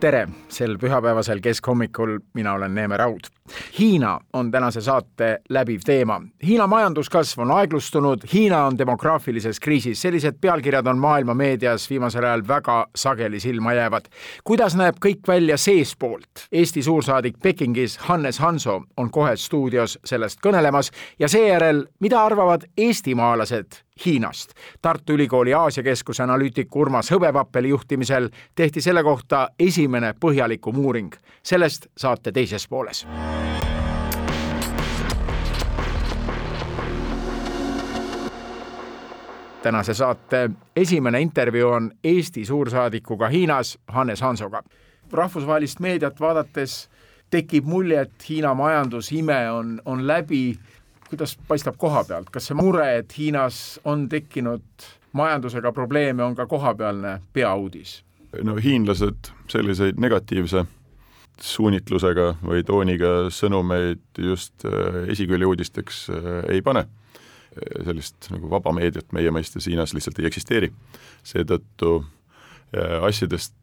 tere, sel pühapäevasel keskhommikul mina olen Neeme Raud. Hiina on tänase saate läbiv teema. Hiina majanduskasv on aeglustunud, Hiina on demograafilises kriisis, sellised pealkirjad on maailma meedias viimasel ajal väga sageli silma jäävad. kuidas näeb kõik välja seestpoolt? Eesti suursaadik Pekingis Hannes Hanso on kohe stuudios sellest kõnelemas ja seejärel, mida arvavad eestimaalased Hiinast. Tartu Ülikooli Aasia Keskuse analüütiku Urmas Hõbevappeli juhtimisel tehti selle kohta esimene põhjalikum uuring. sellest saate teises pooles. tänase saate esimene intervjuu on Eesti suursaadikuga Hiinas, Hannes Hansoga. rahvusvahelist meediat vaadates tekib mulje, et Hiina majandusime on, on läbi kuidas paistab koha pealt, kas see mure, et Hiinas on tekkinud majandusega probleeme, on ka kohapealne peauudis? no hiinlased selliseid negatiivse suunitlusega või tooniga sõnumeid just äh, esikülje uudisteks äh, ei pane. sellist nagu vaba meediat meie mõistes Hiinas lihtsalt ei eksisteeri. seetõttu asjadest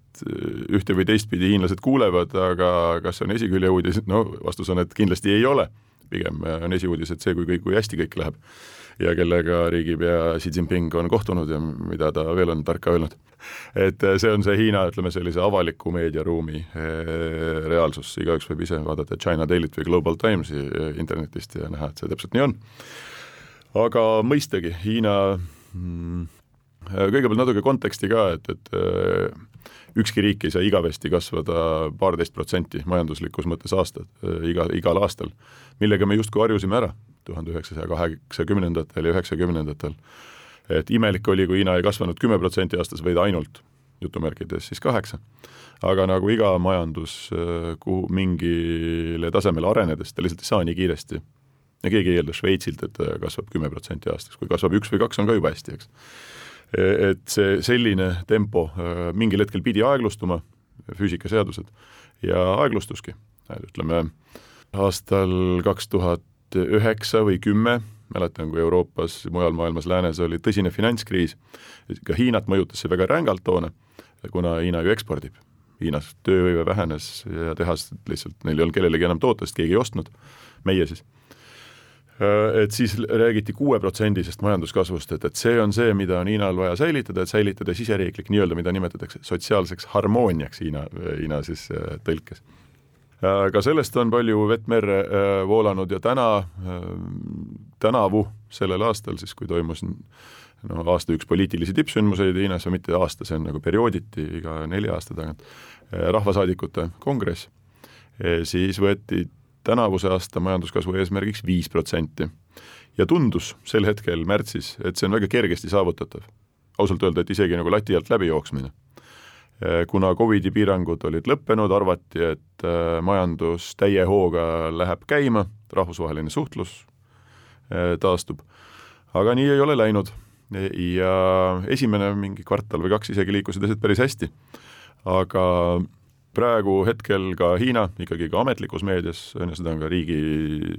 ühte või teistpidi hiinlased kuulevad, aga kas on esikülje uudis, no vastus on, et kindlasti ei ole pigem on esiuudis, et see, kui kõik, kui hästi kõik läheb ja kellega riigipea Xi Jinping on kohtunud ja mida ta veel on tarka öelnud. et see on see Hiina, ütleme sellise avaliku meediaruumi eh, reaalsus, igaüks võib ise vaadata China Daily't või Global Timesi internetist ja näha, et see täpselt nii on. aga mõistagi, Hiina mm, kõigepealt natuke konteksti ka, et, et eh, ükski riik ei saa igavesti kasvada paarteist protsenti majanduslikus mõttes aastat, iga, igal aastal millega me justkui harjusime ära tuhande üheksasaja kaheksakümnendatel ja üheksakümnendatel. et imelik oli, kui Hiina ei kasvanud kümme protsenti aastas, vaid ainult jutumärkides siis kaheksa. aga nagu iga majandus, kuhu mingile tasemele arenedes, ta lihtsalt ei saa nii kiiresti ja keegi ei eelda Šveitsilt, et kasvab kümme protsenti aastas, kui kasvab üks või kaks, on ka juba hästi, eks. Et see selline tempo mingil hetkel pidi aeglustuma, füüsikaseadused, ja aeglustuski, ütleme aastal kaks tuhat üheksa või kümme, mäletan, kui Euroopas, mujal maailmas, läänes oli tõsine finantskriis, ka Hiinat mõjutas see väga rängalt toona, kuna Hiina ju ekspordib. Hiinas tööhõive vähenes ja tehased lihtsalt, neil ei olnud kellelegi enam toota, sest keegi ei ostnud, meie siis. Et siis räägiti kuueprotsendisest majanduskasvust, et, et see on see, mida on Hiinal vaja säilitada, et säilitada siseriiklik nii-öelda, mida nimetatakse sotsiaalseks harmooniaks Hiina, Hiina siis tõlkes. Ka sellest on palju vett merre äh, voolanud ja täna, äh, tänavu, sellel aastal siis, kui toimus no aasta üks poliitilisi tippsündmuseid Hiinas või mitte aasta, see on nagu periooditi iga nelja aasta tagant, äh, rahvasaadikute kongress, siis võeti tänavuse aasta majanduskasvu eesmärgiks viis protsenti. ja tundus sel hetkel märtsis, et see on väga kergesti saavutatav. ausalt öelda, et isegi nagu lati alt läbi jooksmine Äh, kuna Covidi piirangud olid lõppenud, arvati, et äh, majandus täie hooga läheb käima, rahvusvaheline suhtlus äh, taastub, aga nii ei ole läinud ja esimene mingi kvartal või kaks isegi liikusid asjad päris hästi. aga praegu hetkel ka Hiina, ikkagi ka ametlikus meedias, seda on ka riigi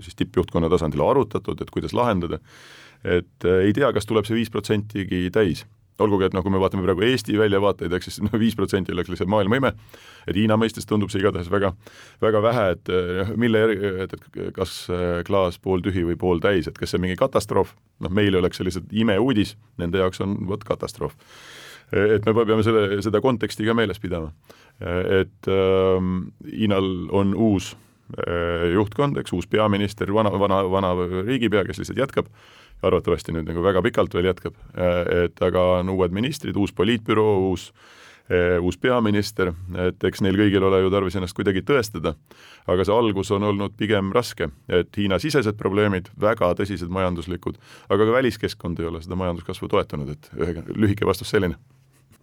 siis tippjuhtkonna tasandil arutatud, et kuidas lahendada, et ei tea, kas tuleb see viis protsentigi täis. Olgugi, et noh, kui me vaatame praegu Eesti väljavaateid, ehk siis noh, viis protsenti oleks lihtsalt maailma ime, et Hiina mõistes tundub see igatahes väga, väga vähe, et noh, mille, et, et kas äh, klaas pooltühi või pooltäis, et kas see on mingi katastroof, noh, meile oleks see lihtsalt imeuudis, nende jaoks on vot katastroof. Et me peame selle, seda konteksti ka meeles pidama. et äh, Hiinal on uus äh, juhtkond, eks, uus peaminister, vana, vana, vana riigipea, kes lihtsalt jätkab arvatavasti nüüd nagu väga pikalt veel jätkab, et aga on uued ministrid, uus poliitbüroo, uus uus peaminister, et eks neil kõigil ole ju tarvis ennast kuidagi tõestada, aga see algus on olnud pigem raske, et Hiina-sisesed probleemid, väga tõsised majanduslikud, aga ka väliskeskkond ei ole seda majanduskasvu toetanud, et ühe lühike vastus selline.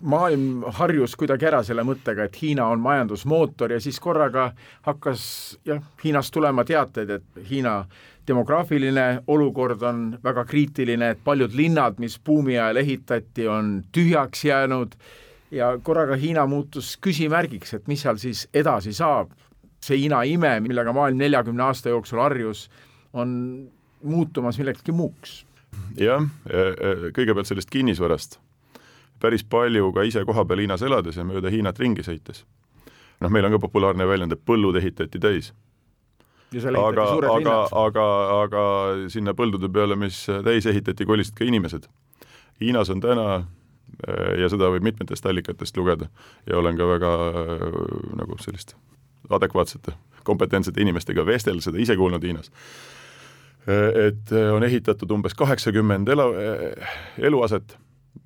Maailm harjus kuidagi ära selle mõttega, et Hiina on majandusmootor ja siis korraga hakkas jah, Hiinast tulema teateid, et Hiina demograafiline olukord on väga kriitiline, et paljud linnad, mis buumi ajal ehitati, on tühjaks jäänud ja korraga Hiina muutus küsimärgiks, et mis seal siis edasi saab. see Hiina ime, millega maailm neljakümne aasta jooksul harjus, on muutumas millekski muuks. jah, e, e, kõigepealt sellest kinnisvarast päris palju ka ise kohapeal Hiinas elades ja mööda Hiinat ringi sõites. noh, meil on ka populaarne väljend, et põllud ehitati täis. aga, aga, aga, aga sinna põldude peale, mis täis ehitati, kolisid ka inimesed. Hiinas on täna ja seda võib mitmetest allikatest lugeda ja olen ka väga nagu sellist adekvaatsete, kompetentsete inimestega vestelda, seda ise kuulnud Hiinas. et on ehitatud umbes kaheksakümmend elu, eluaset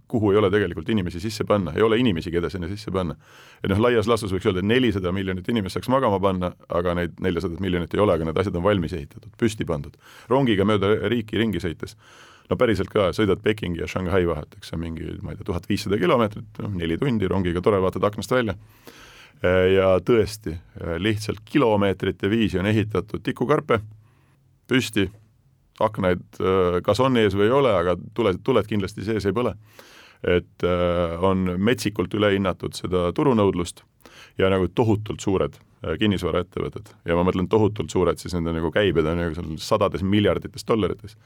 kuhu ei ole tegelikult inimesi sisse panna, ei ole inimesi, keda sinna sisse panna. et noh, laias laastus võiks öelda, et nelisada miljonit inimest saaks magama panna, aga neid neljasadat miljonit ei ole, aga need asjad on valmis ehitatud, püsti pandud. rongiga mööda riiki ringi sõites, no päriselt ka, sõidad Pekingi ja Shanghai vahet, eks see on mingi, ma ei tea, tuhat viissada kilomeetrit, noh neli tundi rongiga, tore, vaatad aknast välja. Ja tõesti, lihtsalt kilomeetrite viisi on ehitatud tikukarpe püsti, aknaid kas on ees või ei ole, aga tuled, tuled kindlasti sees ei põle. Et äh, on metsikult üle hinnatud seda turunõudlust ja nagu tohutult suured äh, kinnisvaraettevõtted. Ja ma mõtlen tohutult suured, siis nende nagu käibed on nagu seal sadades miljardites dollarites.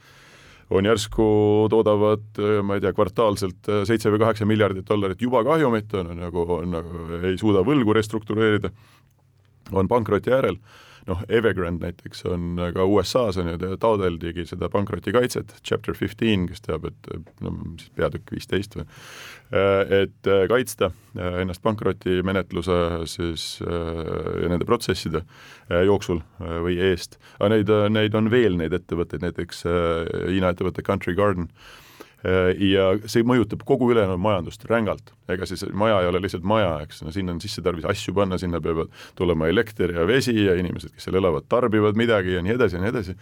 On järsku toodavad, äh, ma ei tea, kvartaalselt seitse või kaheksa miljardit dollarit juba kahjumit, on nagu, on nagu, ei suuda võlgu restruktureerida, on pankroti äärel noh, Evergrande näiteks on ka USA-s on ju, taodeldigi seda pankrotikaitset, chapter fifteen, kes teab, et no siis peatükk viisteist või, et kaitsta ennast pankrotimenetluse siis nende protsesside jooksul või eest. aga neid, neid on veel, neid ettevõtteid, näiteks Hiina ettevõte Country Garden, Äh, ja see mõjutab kogu ülejäänud majandust rängalt. ega siis maja ei ole lihtsalt maja, eks, no sinna on sisse tarvis asju panna, sinna peavad tulema elekter ja vesi ja inimesed, kes seal elavad, tarbivad midagi ja nii edasi ja nii edasi.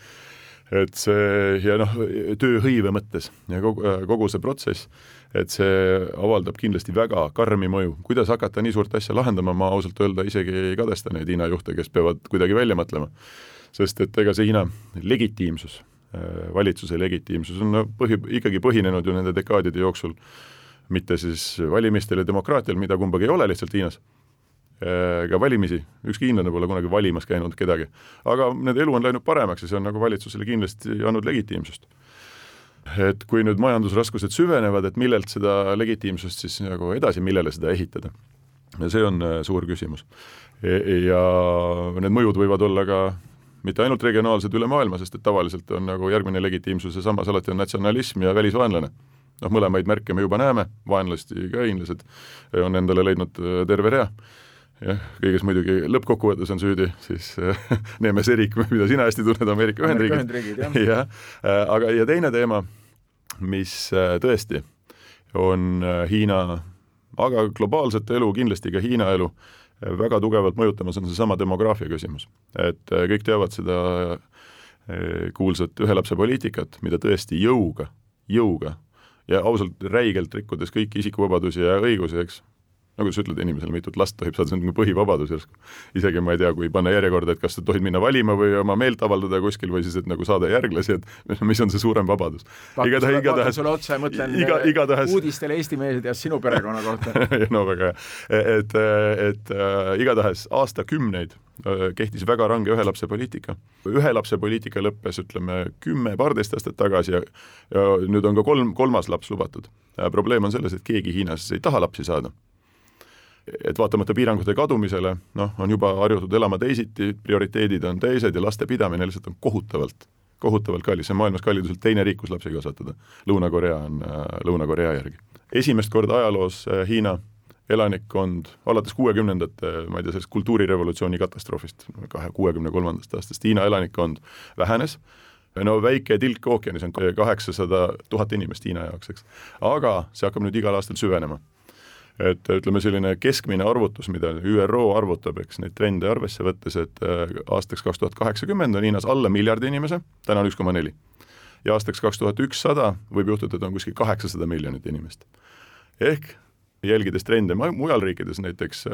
et see ja noh, tööhõive mõttes ja kogu, kogu see protsess, et see avaldab kindlasti väga karmi mõju. kuidas hakata nii suurt asja lahendama, ma ausalt öelda isegi ei kadesta neid Hiina juhte, kes peavad kuidagi välja mõtlema. sest et ega see Hiina legitiimsus Äh, valitsuse legitiimsus on no põhi, ikkagi põhinenud ju nende dekaadide jooksul mitte siis valimistel ja demokraatial, mida kumbagi ei ole lihtsalt Hiinas, äh, valimisi, ükski hiinlane pole kunagi valimas käinud kedagi. aga nende elu on läinud paremaks ja see on nagu valitsusele kindlasti andnud legitiimsust. et kui nüüd majandusraskused süvenevad, et millelt seda legitiimsust siis nagu edasi, millele seda ehitada? ja see on äh, suur küsimus. E, ja need mõjud võivad olla ka mitte ainult regionaalsed üle maailma, sest et tavaliselt on nagu järgmine legitiimsuse sammas alati on natsionalism ja välisvaenlane. noh, mõlemaid märke me juba näeme, vaenlasti ka hiinlased on endale leidnud äh, terve rea jah, kõiges muidugi lõppkokkuvõttes on süüdi siis äh, Nemes Erik, mida sina hästi tunned, Ameerika Ühendriigid. jah, äh, aga ja teine teema, mis äh, tõesti on Hiina, aga globaalset elu, kindlasti ka Hiina elu väga tugevalt mõjutamas, on seesama demograafia küsimus. et äh, kõik teavad seda äh, kuulsat ühe lapse poliitikat, mida tõesti jõuga, jõuga ja ausalt räigelt rikkudes kõiki isikuvabadusi ja õigusi, eks, kuidas sa ütled inimesele, mitut last tohib saada, see on nagu põhivabadus järsku. isegi ma ei tea, kui panna järjekorda, et kas sa tohid minna valima või oma meelt avaldada kuskil või siis, et nagu saada järglasi, et mis on see suurem vabadus. igatahes, igatahes sulle otsa ja mõtlen iga, igatahes... uudistele Eesti meedias sinu perekonna kohta no väga hea, et, et äh, igatahes aastakümneid äh, kehtis väga range ühe lapse poliitika. ühe lapse poliitika lõppes, ütleme, kümme, paarteist aastat tagasi ja, ja nüüd on ka kolm, kolmas laps lubatud. probleem on selles, et keegi Hiinas ei taha lapsi saada et vaatamata piirangute kadumisele, noh, on juba harjutud elama teisiti, prioriteedid on teised ja laste pidamine lihtsalt on kohutavalt, kohutavalt kallis, see on maailmas kalliduselt teine riik, kus lapsi kasvatada. Lõuna-Korea on äh, Lõuna-Korea järgi. esimest korda ajaloos äh, Hiina elanikkond alates kuuekümnendate, ma ei tea, sellest kultuurirevolutsiooni katastroofist, kahe, kuuekümne kolmandast aastast, Hiina elanikkond vähenes, no väike tilk ookeanis on kaheksasada tuhat inimest Hiina jaoks, eks. aga see hakkab nüüd igal aastal süvenema et ütleme, selline keskmine arvutus, mida ÜRO arvutab, eks neid trende arvesse võttes, et äh, aastaks kaks tuhat kaheksakümmend on Hiinas alla miljardi inimese, täna on üks koma neli. ja aastaks kaks tuhat ükssada võib juhtuda, et on kuskil kaheksasada miljonit inimest. ehk jälgides trende mujal riikides, näiteks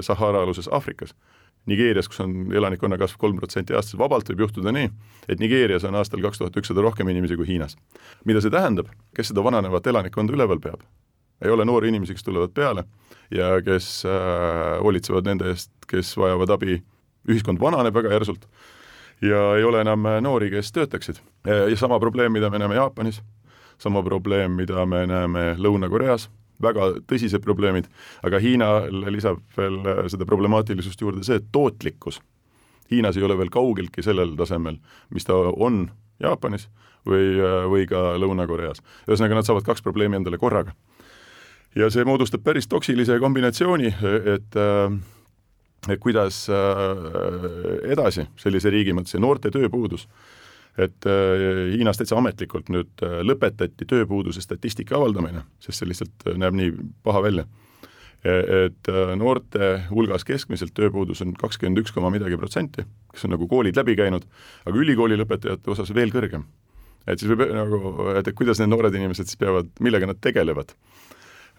Sahara-aluses Aafrikas, Nigeerias, kus on elanikkonna kasv kolm protsenti aastas, vabalt võib juhtuda nii, et Nigeerias on aastal kaks tuhat ükssada rohkem inimesi kui Hiinas. mida see tähendab, kes seda vananevat elanikkonda üleval peab? Ei ole noori inimesi, kes tulevad peale ja kes äh, hoolitsevad nende eest, kes vajavad abi, ühiskond vananeb väga järsult ja ei ole enam noori, kes töötaksid. ja sama probleem, mida me näeme Jaapanis, sama probleem, mida me näeme Lõuna-Koreas väga tõsised probleemid, aga Hiinale lisab veel äh, seda problemaatilisust juurde see, et tootlikkus Hiinas ei ole veel kaugeltki sellel tasemel, mis ta on Jaapanis või, äh, või ka Lõuna-Koreas. ühesõnaga, nad saavad kaks probleemi endale korraga. Ja see moodustab päris toksilise kombinatsiooni, et äh, kuidas edasi sellise riigi mõttes ja noorte tööpuudus et äh, Hiinas täitsa ametlikult nüüd äh, lõpetati tööpuuduse statistika avaldamine, sest see lihtsalt äh, näeb nii paha välja. E-, et noorte hulgas keskmiselt tööpuudus on kakskümmend üks koma midagi protsenti, kes on nagu koolid läbi käinud, aga ülikooli lõpetajate osas veel kõrgem. et siis võib nagu, et kuidas need noored inimesed siis peavad, millega nad tegelevad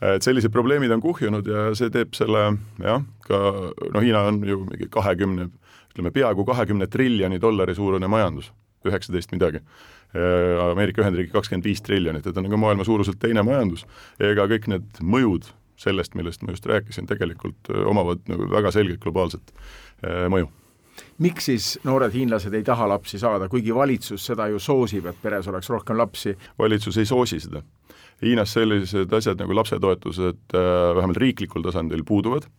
et sellised probleemid on kuhjunud ja see teeb selle jah, ka no Hiina on ju mingi kahekümne, ütleme peaaegu kahekümne triljoni dollari suurune majandus üheksateist midagi. Ameerika Ühendriigid kakskümmend viis triljonit, et on nagu maailma suuruselt teine majandus, ega kõik need mõjud sellest, millest ma just rääkisin, tegelikult omavad nagu väga selget globaalset mõju miks siis noored hiinlased ei taha lapsi saada, kuigi valitsus seda ju soosib, et peres oleks rohkem lapsi? valitsus ei soosi seda. Hiinas sellised asjad nagu lapsetoetused vähemalt riiklikul tasandil puuduvad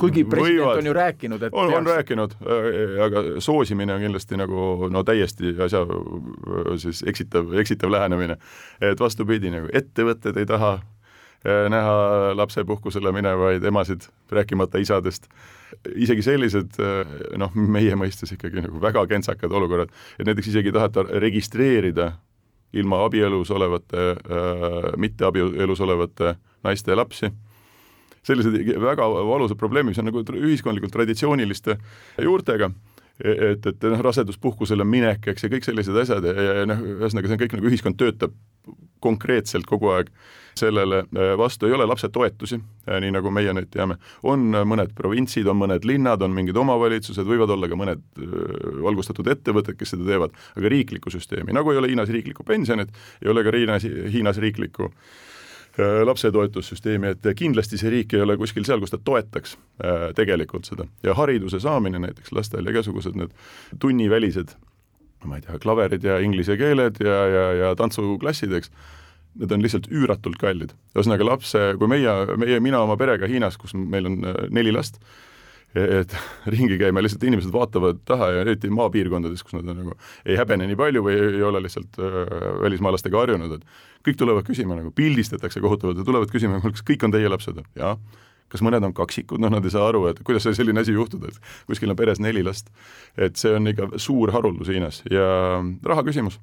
kuigi president võivad, on ju rääkinud, et on, on rääkinud, äh, aga soosimine on kindlasti nagu no täiesti asja siis eksitav, eksitav lähenemine. et vastupidi, nagu ettevõtted ei taha äh, näha lapsepuhkusele minevaid emasid, rääkimata isadest. isegi sellised äh, noh, meie mõistes ikkagi nagu väga kentsakad olukorrad, et näiteks isegi ei taheta registreerida ilma abielus olevate äh,, mitte abielus olevate naiste lapsi. Sellised väga valusad probleemid, mis on nagu ühiskondlikult traditsiooniliste juurtega et, et noh, raseduspuhkusele minek, eks, ja kõik sellised asjad ja, ja noh, ühesõnaga see on kõik nagu ühiskond töötab konkreetselt kogu aeg sellele äh, vastu, ei ole lapsetoetusi, äh, nii nagu meie nüüd teame, on mõned provintsid, on mõned linnad, on mingid omavalitsused, võivad olla ka mõned valgustatud ettevõtted, kes seda teevad, aga riiklikku süsteemi, nagu ei ole Hiinas riiklikku pensionit, ei ole ka Hiinas, Hiinas riiklikku Äh, lapsetoetussüsteemi, et kindlasti see riik ei ole kuskil seal, kus ta toetaks äh, tegelikult seda ja hariduse saamine näiteks lastel ja igasugused need tunnivälised, ma ei tea, klaverid ja inglise keeled ja, ja, ja tantsuklassid, eks, need on lihtsalt üüratult kallid. ühesõnaga lapse, kui meie, meie, mina oma perega Hiinas, kus meil on äh, neli last, et ringi käima, lihtsalt inimesed vaatavad taha ja eriti maapiirkondades, kus nad on nagu, ei häbene nii palju või ei ole lihtsalt välismaalastega harjunud, et kõik tulevad küsima nagu, pildistatakse kohutavalt ja tulevad küsima, kas kõik on teie lapsed? jah. kas mõned on kaksikud, noh, nad ei saa aru, et kuidas sai selline asi juhtuda, et kuskil on peres neli last. et see on ikka suur haruldus Hiinas ja raha küsimus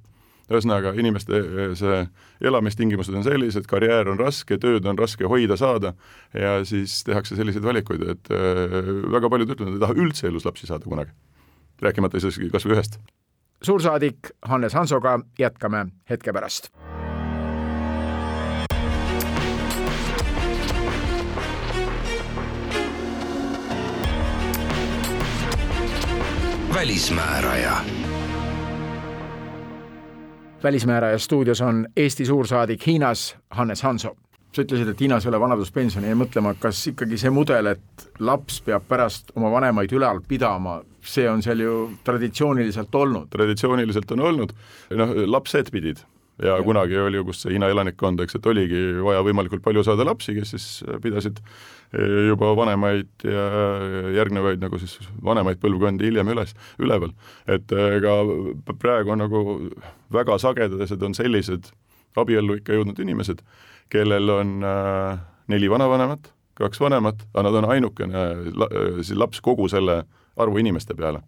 ühesõnaga, inimeste see elamistingimused on sellised, karjäär on raske, tööd on raske hoida, saada ja siis tehakse selliseid valikuid, et äh, väga paljud ütlevad, et ei taha üldse elus lapsi saada kunagi. rääkimata isegi kas või ühest. suursaadik Hannes Hansoga jätkame hetke pärast. välismääraja välismääraja stuudios on Eesti suursaadik Hiinas, Hannes Hanso. sa ütlesid, et Hiinas ei ole vanaduspensioni, jäin mõtlema, kas ikkagi see mudel, et laps peab pärast oma vanemaid ülal pidama, see on seal ju traditsiooniliselt olnud? traditsiooniliselt on olnud, noh, lapsed pidid ja, ja kunagi oli ju, kus see Hiina elanikkond, eks, et oligi vaja võimalikult palju saada lapsi, kes siis pidasid juba vanemaid ja järgnevaid nagu siis vanemaid põlvkondi hiljem üles, üleval. et äh, ega praegu on nagu väga sagedased on sellised abiellu ikka jõudnud inimesed, kellel on äh, neli vanavanemat, kaks vanemat, aga nad on ainukene la, siis laps kogu selle arvu inimeste peale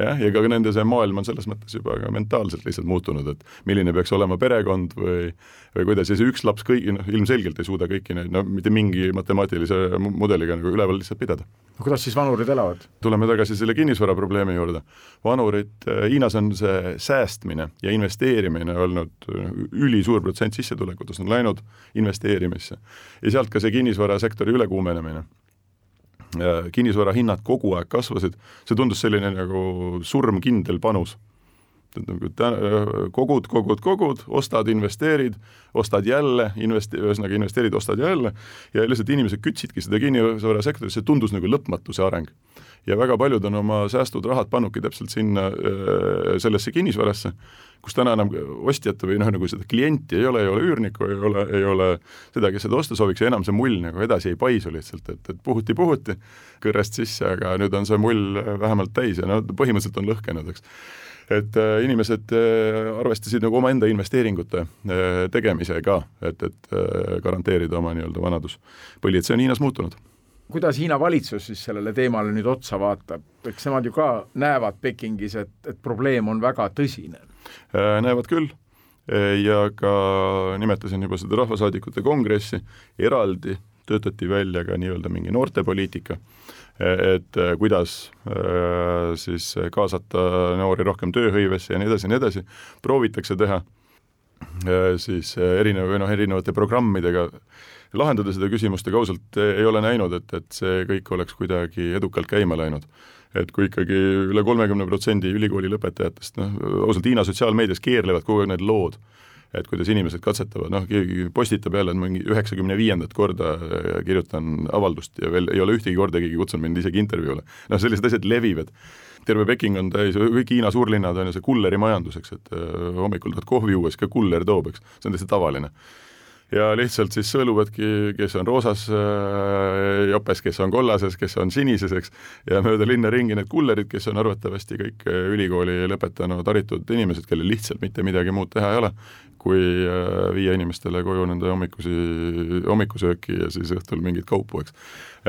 jah, ja ka nende see maailm on selles mõttes juba ka mentaalselt lihtsalt muutunud, et milline peaks olema perekond või või kuidas ja see üks laps kõigi, noh ilmselgelt ei suuda kõiki neid, no mitte mingi matemaatilise mudeliga nagu üleval lihtsalt pidada. no kuidas siis vanurid elavad? tuleme tagasi selle kinnisvara probleemi juurde. vanurid, äh, Hiinas on see säästmine ja investeerimine olnud äh, ülisuur protsent sissetulekutest on läinud investeerimisse. ja sealt ka see kinnisvarasektori ülekuumenemine kinnisvara hinnad kogu aeg kasvasid, see tundus selline nagu surmkindel panus. Nagu kogud, kogud, kogud, ostad, investeerid, ostad jälle, investe-, ühesõnaga investeerid, ostad jälle ja lihtsalt inimesed kütsidki seda kinnisvarasektorit, see tundus nagu lõpmatu, see areng. ja väga paljud on oma säästud, rahad pannudki täpselt sinna, sellesse kinnisvarasse kus täna enam ostjat või noh, nagu seda klienti ei ole, ei ole üürnikku, ei ole, ei ole seda, kes seda osta sooviks ja enam see mull nagu edasi ei paisu lihtsalt, et, et puhuti-puhuti kõrrest sisse, aga nüüd on see mull vähemalt täis ja no põhimõtteliselt on lõhkenud, eks et äh, inimesed äh, arvestasid nagu omaenda investeeringute äh, tegemisega, et, et garanteerida oma nii-öelda vanaduspõli, et see on Hiinas muutunud. Kuidas Hiina valitsus siis sellele teemale nüüd otsa vaatab, eks nemad ju ka näevad Pekingis, et, et probleem on väga tõsine. Näevad küll. Ja ka nimetasin juba seda Rahvasaadikute Kongressi, eraldi töötati välja ka nii-öelda mingi noortepoliitika, äh, et kuidas siis kaasata noori rohkem tööhõivesse ja nii edasi ja nii edasi, proovitakse teha siis erineva või noh, erinevate programmidega lahendada seda küsimust, aga ausalt ei ole näinud, et, et see kõik oleks kuidagi edukalt käima läinud. Et kui ikkagi üle kolmekümne protsendi ülikooli lõpetajatest, noh, ausalt Hiina sotsiaalmeedias keerlevad kogu aeg need lood, et kuidas inimesed katsetavad, noh, keegi postitab jälle, mingi üheksakümne viiendat korda kirjutan avaldust ja veel ei ole ühtegi korda keegi kutsunud mind isegi intervjuule. noh, sellised asjad levivad. terve Peking on täis, kõik Hiina suurlinnad on ju see kullerimajandus, eks, et äh, hommikul tahad kohvi juua, siis ka kuller toob, eks, see on täiesti tavaline ja lihtsalt siis sõeluvadki, kes on roosas äh, jopes, kes on kollases, kes on sinises, eks, ja mööda linna ringi need kullerid, kes on arvatavasti kõik äh, ülikooli lõpetanud haritud inimesed, kellel lihtsalt mitte midagi muud teha ei ole, kui äh, viia inimestele koju nende hommikusi, hommikusööki ja siis õhtul mingit kaupu, eks.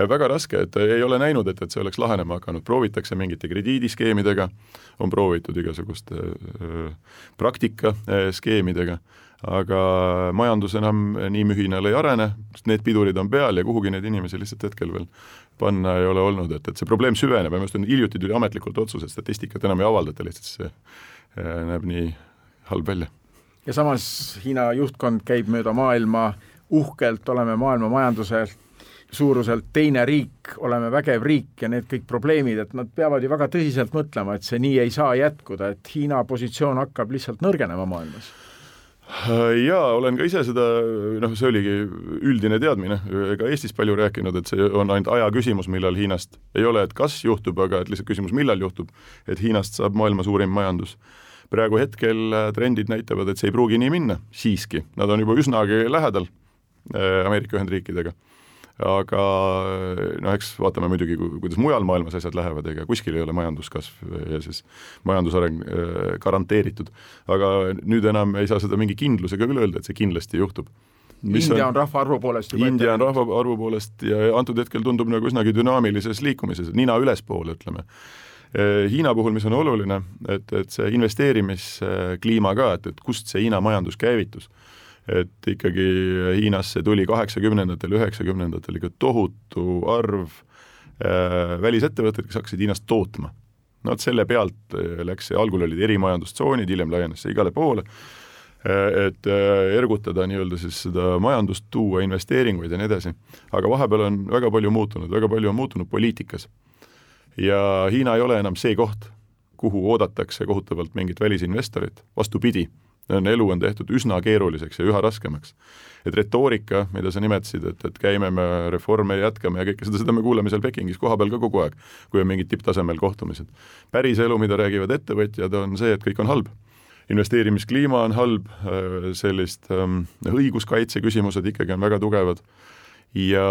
väga raske, et ei ole näinud, et, et see oleks lahenema hakanud, proovitakse mingite krediidiskeemidega, on proovitud igasuguste praktikaskeemidega aga majandus enam nii mühinal ei arene, sest need pidurid on peal ja kuhugi neid inimesi lihtsalt hetkel veel panna ei ole olnud, et, et see probleem süveneb ja arust on hiljuti tuli ametlikult otsus, et statistikat enam ei avaldata, lihtsalt see äh, näeb nii halb välja. Ja samas Hiina juhtkond käib mööda maailma uhkelt, oleme maailma majanduselt suuruselt teine riik, oleme vägev riik ja need kõik probleemid, et nad peavad ju väga tõsiselt mõtlema, et see nii ei saa jätkuda, et Hiina positsioon hakkab lihtsalt nõrgenema maailmas jaa, olen ka ise seda, noh, see oligi üldine teadmine, ega Eestis palju rääkinud, et see on ainult aja küsimus, millal Hiinast, ei ole, et kas juhtub, aga et lihtsalt küsimus, millal juhtub, et Hiinast saab maailma suurim majandus. Praegu hetkel äh, trendid näitavad, et see ei pruugi nii minna, siiski, nad on juba üsnagi lähedal äh, Ameerika Ühendriikidega. Aga noh, eks vaatame muidugi, kuidas mujal maailmas asjad lähevad, ega kuskil ei ole majanduskasv ja siis majandusareng äh, garanteeritud. aga nüüd enam ei saa seda mingi kindlusega küll öelda, et see kindlasti juhtub. India on, on rahvaarvu poolest juba India on rahvaarvu poolest ja antud hetkel tundub nagu üsnagi dünaamilises liikumises, nina ülespoole, ütleme. äh, Hiina puhul, mis on oluline, et, et see investeerimiskliima ka, et, et kust see Hiina majandus käivitus et ikkagi Hiinasse tuli kaheksakümnendatel, üheksakümnendatel ikka tohutu arv äh, välisettevõtteid, kes hakkasid Hiinast tootma. no vot selle pealt äh, läks see, algul olid erimajandustsoonid, hiljem laienes see igale poole äh,, et äh, ergutada nii-öelda siis seda majandust, tuua investeeringuid ja nii edasi. aga vahepeal on väga palju muutunud, väga palju on muutunud poliitikas. Ja Hiina ei ole enam see koht, kuhu oodatakse kohutavalt mingit välisinvestorit, vastupidi elu on tehtud üsna keeruliseks ja üha raskemaks. et retoorika, mida sa nimetasid, et, et käime me reforme jätkame ja kõike seda, seda me kuuleme seal Pekingis kohapeal ka kogu aeg, kui on mingid tipptasemel kohtumised. päris elu, mida räägivad ettevõtjad, on see, et kõik on halb investeerimiskliima on halb, sellist ähm, õiguskaitse küsimused ikkagi on väga tugevad ja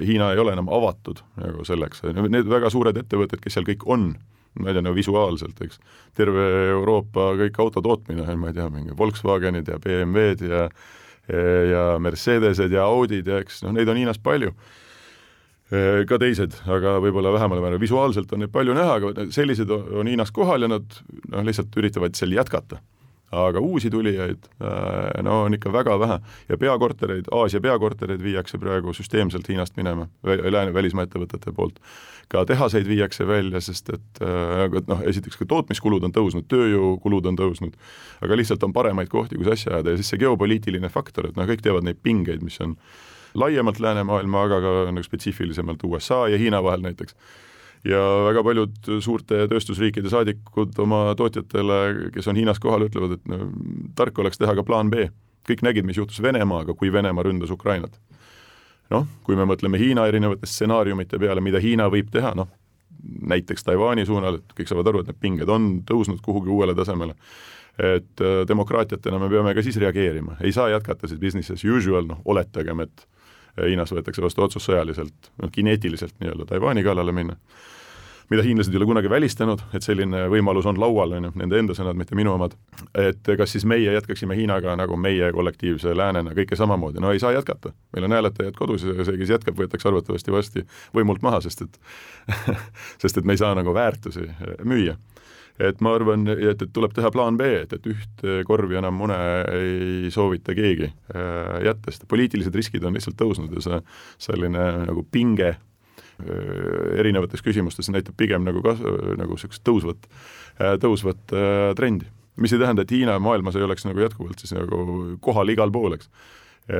Hiina ei ole enam avatud nagu selleks, need väga suured ettevõtted, kes seal kõik on, ma ei tea, no visuaalselt, eks, terve Euroopa kõik autotootmine, ma ei tea, mingi Volkswagenid ja BMW-d ja ja Mercedesed ja Audid ja eks noh, neid on Hiinas palju. ka teised, aga võib-olla vähemal määral, visuaalselt on neid palju näha, aga sellised on Hiinas kohal ja nad noh, lihtsalt üritavad seal jätkata aga uusi tulijaid äh, no on ikka väga vähe. Ja peakortereid, Aasia peakortereid viiakse praegu süsteemselt Hiinast minema, lääne välismaa ettevõtete poolt. ka tehaseid viiakse välja, sest et äh, noh, esiteks ka tootmiskulud on tõusnud, tööjõukulud on tõusnud, aga lihtsalt on paremaid kohti, kus asja ajada. Ja siis see geopoliitiline faktor, et noh, kõik teavad neid pingeid, mis on laiemalt läänemaailma, aga ka nagu spetsiifilisemalt USA ja Hiina vahel näiteks ja väga paljud suurte tööstusriikide saadikud oma tootjatele, kes on Hiinas kohal, ütlevad, et no tark oleks teha ka plaan B. kõik nägid, mis juhtus Venemaaga, kui Venemaa ründas Ukrainat. noh, kui me mõtleme Hiina erinevate stsenaariumite peale, mida Hiina võib teha, noh, näiteks Taiwan'i suunal, et kõik saavad aru, et need pinged on tõusnud kuhugi uuele tasemele, et äh, demokraatiatena me peame ka siis reageerima, ei saa jätkata siis business as usual, noh, oletagem, et Hiinas võetakse vastu otsus sõjaliselt, noh, kineetiliselt nii-öelda Taiwan'i kallale minna mida hiinlased ei ole kunagi välistanud, et selline võimalus on laual, on ju, nende enda sõnad, mitte minu omad, et kas siis meie jätkaksime Hiinaga nagu meie kollektiivse läänena kõike samamoodi, no ei saa jätkata. meil on hääletajad kodus ja see, kes jätkab, võetakse arvatavasti varsti võimult maha, sest et sest et me ei saa nagu väärtusi müüa et ma arvan, et, et tuleb teha plaan B, et, et ühte korvi enam mune ei soovita keegi äh, jätta, sest poliitilised riskid on lihtsalt tõusnud ja see selline nagu pinge Äh, erinevates küsimustes näitab pigem nagu kas-, nagu niisugust tõusvat, äh, tõusvat trendi. mis ei tähenda, et Hiina maailmas ei oleks nagu jätkuvalt siis nagu kohal igal pool, eks.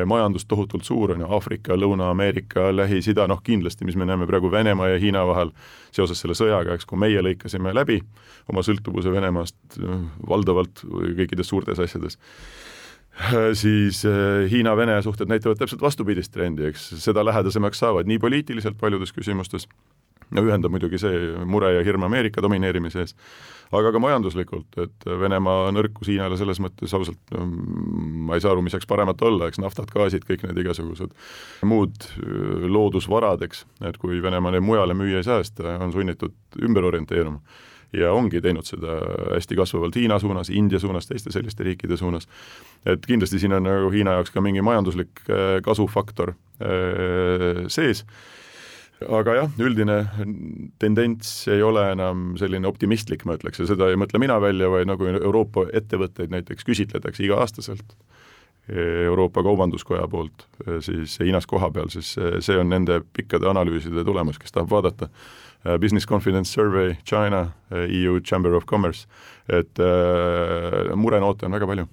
Majandus tohutult suur on ju, Aafrika, Lõuna-Ameerika, Lähis-Ida, noh kindlasti, mis me näeme praegu Venemaa ja Hiina vahel seoses selle sõjaga, eks, kui meie lõikasime läbi oma sõltuvuse Venemaast valdavalt kõikides suurtes asjades siis eh, Hiina-Vene suhted näitavad täpselt vastupidist trendi, eks, seda lähedasemaks saavad nii poliitiliselt paljudes küsimustes, no ühendab muidugi see mure ja hirm Ameerika domineerimise ees, aga ka majanduslikult, et Venemaa nõrkus Hiinale selles mõttes ausalt no, ma ei saa aru, mis saaks paremat olla, eks naftad, gaasid, kõik need igasugused muud eh, loodusvarad, eks, et kui Venemaa neid mujale müüa ei saa, siis ta on sunnitud ümber orienteeruma. Ja ongi teinud seda hästi kasvavalt Hiina suunas, India suunas, teiste selliste riikide suunas. et kindlasti siin on nagu Hiina jaoks ka mingi majanduslik äh, kasufaktor äh, sees, aga jah, üldine tendents ei ole enam selline optimistlik, ma ütleks, ja seda ei mõtle mina välja, vaid nagu Euroopa ettevõtteid näiteks küsitletakse iga-aastaselt Euroopa Kaubanduskoja poolt siis Hiinas kohapeal, siis see on nende pikkade analüüside tulemus, kes tahab vaadata Business Confidence Survey China, EU Chamber of Commerce, et äh, murenoote on väga palju.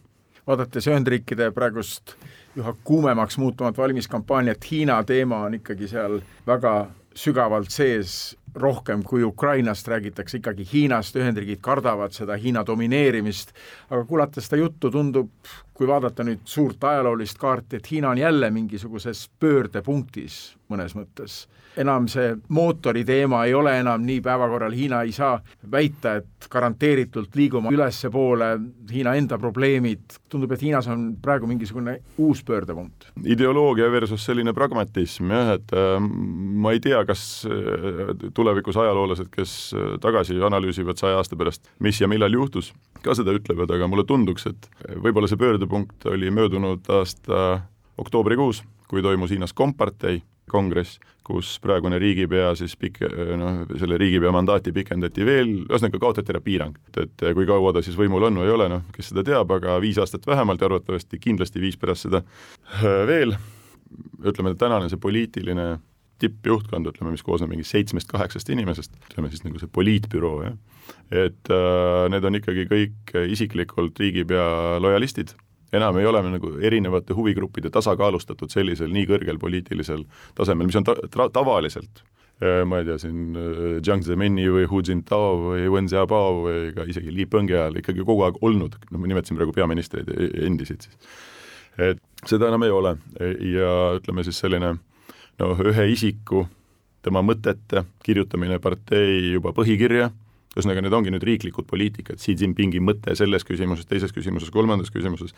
vaadates Ühendriikide praegust üha kuumemaks muutuvat valimiskampaaniat, Hiina teema on ikkagi seal väga sügavalt sees, rohkem kui Ukrainast räägitakse ikkagi Hiinast, Ühendriigid kardavad seda Hiina domineerimist, aga kuulates seda juttu, tundub, kui vaadata nüüd suurt ajaloolist kaarti, et Hiina on jälle mingisuguses pöördepunktis mõnes mõttes. Enam see mootori teema ei ole enam nii päevakorral, Hiina ei saa väita, et garanteeritult liiguma ülespoole, Hiina enda probleemid, tundub, et Hiinas on praegu mingisugune uus pöördepunkt. ideoloogia versus selline pragmatism jah, et äh, ma ei tea, kas äh, tulevikus ajaloolased, kes äh, tagasi analüüsivad saja aasta pärast, mis ja millal juhtus, ka seda ütlevad, aga mulle tunduks, et võib-olla see pöördepunkt oli möödunud aasta oktoobrikuus, kui toimus Hiinas kompartei kongress, kus praegune riigipea siis pik-, noh, selle riigipea mandaati pikendati veel, ühesõnaga kaotati ära piirang. et kui kaua ta siis võimul on või ei ole, noh, kes seda teab, aga viis aastat vähemalt ja arvatavasti kindlasti viis pärast seda veel, ütleme, tänane see poliitiline tippjuhtkond, ütleme, mis koosneb mingi seitsmest-kaheksast inimesest, ütleme siis nagu see poliitbüroo, jah, et äh, need on ikkagi kõik isiklikult riigipea lojalistid enam ei ole me nagu erinevate huvigruppide tasakaalustatud sellisel nii kõrgel poliitilisel tasemel, mis on ta-, ta tavaliselt äh, ma ei tea, siin äh, Jiang Zemeni või Hu Jintao või Wen Xiaobao või ka isegi Li Penghe ajal ikkagi kogu aeg olnud, noh, ma nimetasin praegu peaministreid e-, endisid siis. et seda enam ei ole ja ütleme siis selline noh, ühe isiku, tema mõtete kirjutamine partei juba põhikirja ühesõnaga, need ongi nüüd riiklikud poliitikad, Xi Jinpingi mõte selles küsimuses, teises küsimuses, kolmandas küsimuses,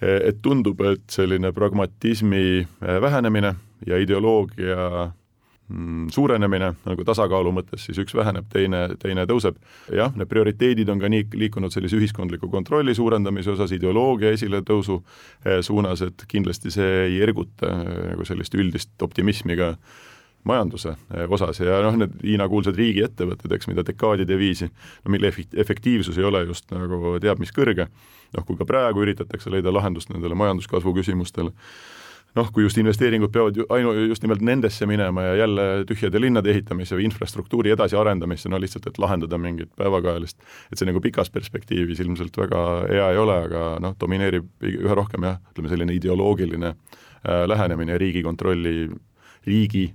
et tundub, et selline pragmatismi eh, vähenemine ja ideoloogia mm, suurenemine nagu tasakaalu mõttes, siis üks väheneb, teine, teine tõuseb. jah, need prioriteedid on ka nii liikunud sellise ühiskondliku kontrolli suurendamise osas, ideoloogia esiletõusu eh, suunas, et kindlasti see ei erguta eh, nagu sellist üldist optimismi ka majanduse osas. Ja noh, need Hiina kuulsad riigiettevõtted, eks, mida dekaadide viisi, no mille efektiivsus ei ole just nagu teab mis kõrge, noh, kui ka praegu üritatakse leida lahendust nendele majanduskasvu küsimustele, noh, kui just investeeringud peavad ju ainu-, just nimelt nendesse minema ja jälle tühjade linnade ehitamisse või infrastruktuuri edasiarendamisse, no lihtsalt, et lahendada mingit päevakajalist, et see nagu pikas perspektiivis ilmselt väga hea ei ole, aga noh, domineerib üha rohkem jah, ütleme selline ideoloogiline äh, lähenemine Riigikontrolli, riigi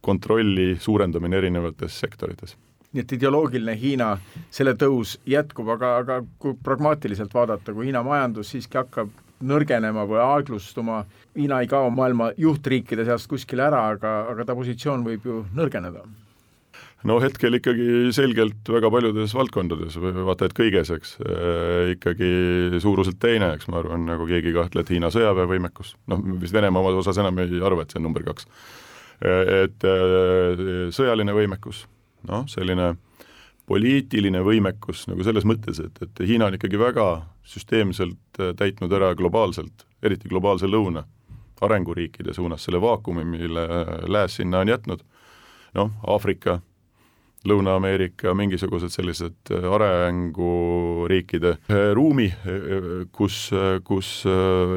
kontrolli suurendamine erinevates sektorites. Nii et ideoloogiline Hiina, selle tõus jätkub, aga, aga kui pragmaatiliselt vaadata, kui Hiina majandus siiski hakkab nõrgenema või aeglustuma, Hiina ei kao maailma juhtriikide seast kuskile ära, aga, aga ta positsioon võib ju nõrgeneda. No hetkel ikkagi selgelt väga paljudes valdkondades, vaata et kõiges, eks äh,, ikkagi suuruselt teine, eks ma arvan, nagu keegi ei kahtle, et Hiina sõjaväevõimekus, noh, vist Venemaa osas enam ei arva, et see on number kaks et äh, sõjaline võimekus, noh, selline poliitiline võimekus nagu selles mõttes, et, et Hiina on ikkagi väga süsteemselt äh, täitnud ära globaalselt, eriti globaalse lõuna arenguriikide suunas selle vaakumi, mille lääs sinna on jätnud, noh, Aafrika, Lõuna-Ameerika, mingisugused sellised äh, arenguriikide ruumi, kus, kus